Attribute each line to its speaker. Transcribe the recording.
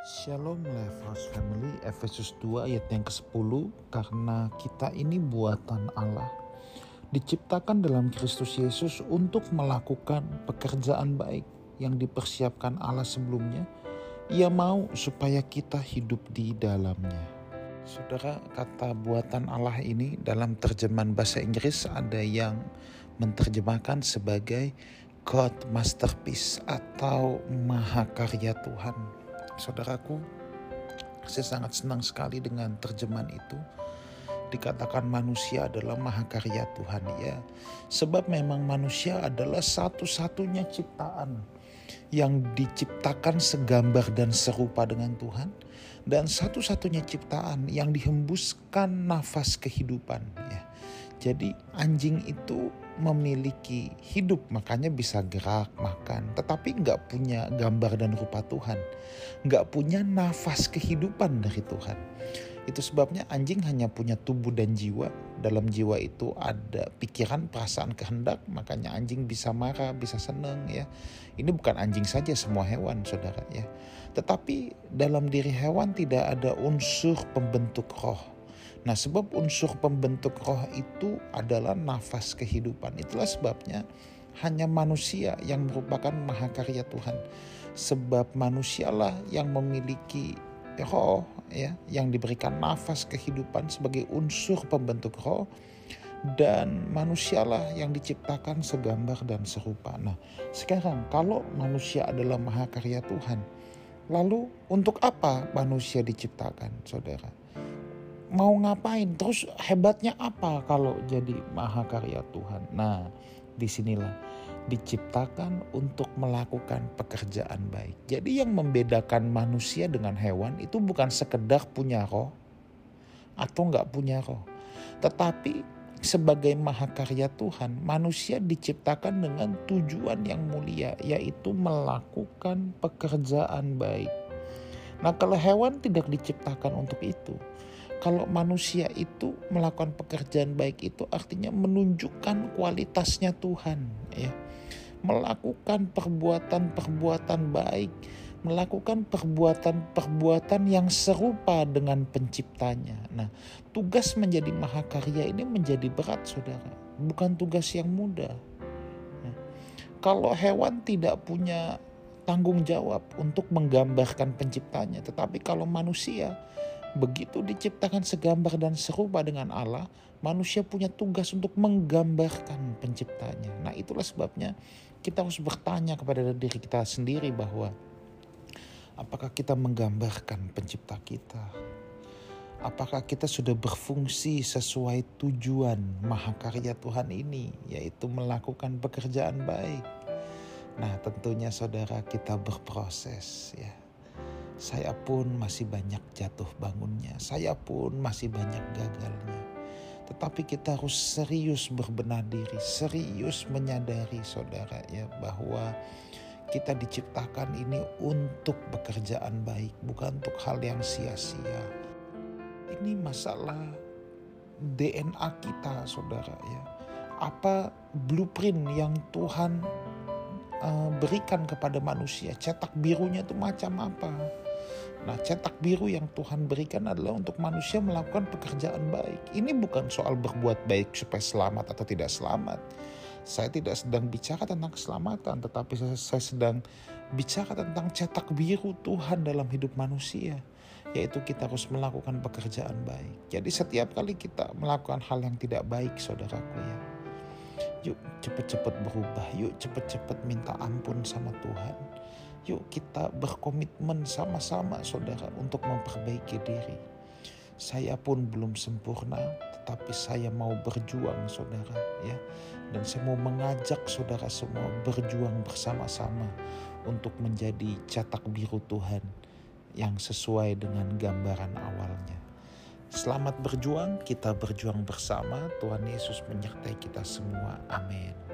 Speaker 1: Shalom House Family Efesus 2 ayat yang ke-10 Karena kita ini buatan Allah. Diciptakan dalam Kristus Yesus untuk melakukan pekerjaan baik yang dipersiapkan Allah sebelumnya. Ia mau supaya kita hidup di dalamnya. Saudara kata buatan Allah ini dalam terjemahan bahasa Inggris ada yang menerjemahkan sebagai God Masterpiece atau Mahakarya Tuhan Saudaraku, saya sangat senang sekali dengan terjemahan itu. Dikatakan manusia adalah mahakarya Tuhan ya. Sebab memang manusia adalah satu-satunya ciptaan yang diciptakan segambar dan serupa dengan Tuhan dan satu-satunya ciptaan yang dihembuskan nafas kehidupan ya. Jadi anjing itu memiliki hidup makanya bisa gerak makan. Tetapi nggak punya gambar dan rupa Tuhan. Nggak punya nafas kehidupan dari Tuhan. Itu sebabnya anjing hanya punya tubuh dan jiwa. Dalam jiwa itu ada pikiran perasaan kehendak. Makanya anjing bisa marah bisa senang ya. Ini bukan anjing saja semua hewan saudara ya. Tetapi dalam diri hewan tidak ada unsur pembentuk roh Nah, sebab unsur pembentuk roh itu adalah nafas kehidupan. Itulah sebabnya hanya manusia yang merupakan mahakarya Tuhan. Sebab manusialah yang memiliki roh ya, yang diberikan nafas kehidupan sebagai unsur pembentuk roh dan manusialah yang diciptakan segambar dan serupa. Nah, sekarang kalau manusia adalah mahakarya Tuhan, lalu untuk apa manusia diciptakan, Saudara? Mau ngapain? Terus hebatnya apa kalau jadi mahakarya Tuhan? Nah di sinilah diciptakan untuk melakukan pekerjaan baik. Jadi yang membedakan manusia dengan hewan itu bukan sekedar punya roh atau nggak punya roh. Tetapi sebagai mahakarya Tuhan manusia diciptakan dengan tujuan yang mulia yaitu melakukan pekerjaan baik. Nah kalau hewan tidak diciptakan untuk itu kalau manusia itu melakukan pekerjaan baik itu artinya menunjukkan kualitasnya Tuhan ya melakukan perbuatan-perbuatan baik melakukan perbuatan-perbuatan yang serupa dengan penciptanya. Nah, tugas menjadi mahakarya ini menjadi berat, saudara. Bukan tugas yang mudah. Nah, kalau hewan tidak punya tanggung jawab untuk menggambarkan penciptanya, tetapi kalau manusia begitu diciptakan segambar dan serupa dengan Allah, manusia punya tugas untuk menggambarkan penciptanya. Nah, itulah sebabnya kita harus bertanya kepada diri kita sendiri bahwa apakah kita menggambarkan pencipta kita? Apakah kita sudah berfungsi sesuai tujuan mahakarya Tuhan ini, yaitu melakukan pekerjaan baik? Nah, tentunya saudara kita berproses ya saya pun masih banyak jatuh bangunnya, saya pun masih banyak gagalnya. Tetapi kita harus serius berbenah diri, serius menyadari saudara ya bahwa kita diciptakan ini untuk pekerjaan baik, bukan untuk hal yang sia-sia. Ini masalah DNA kita saudara ya. Apa blueprint yang Tuhan uh, berikan kepada manusia, cetak birunya itu macam apa? Nah, cetak biru yang Tuhan berikan adalah untuk manusia melakukan pekerjaan baik. Ini bukan soal berbuat baik supaya selamat atau tidak selamat. Saya tidak sedang bicara tentang keselamatan, tetapi saya, sedang bicara tentang cetak biru Tuhan dalam hidup manusia, yaitu kita harus melakukan pekerjaan baik. Jadi setiap kali kita melakukan hal yang tidak baik, saudaraku ya, yuk cepet-cepet berubah, yuk cepet-cepet minta ampun sama Tuhan Yuk kita berkomitmen sama-sama saudara untuk memperbaiki diri. Saya pun belum sempurna, tetapi saya mau berjuang saudara ya. Dan saya mau mengajak saudara semua berjuang bersama-sama untuk menjadi cetak biru Tuhan yang sesuai dengan gambaran awalnya. Selamat berjuang, kita berjuang bersama. Tuhan Yesus menyertai kita semua. Amin.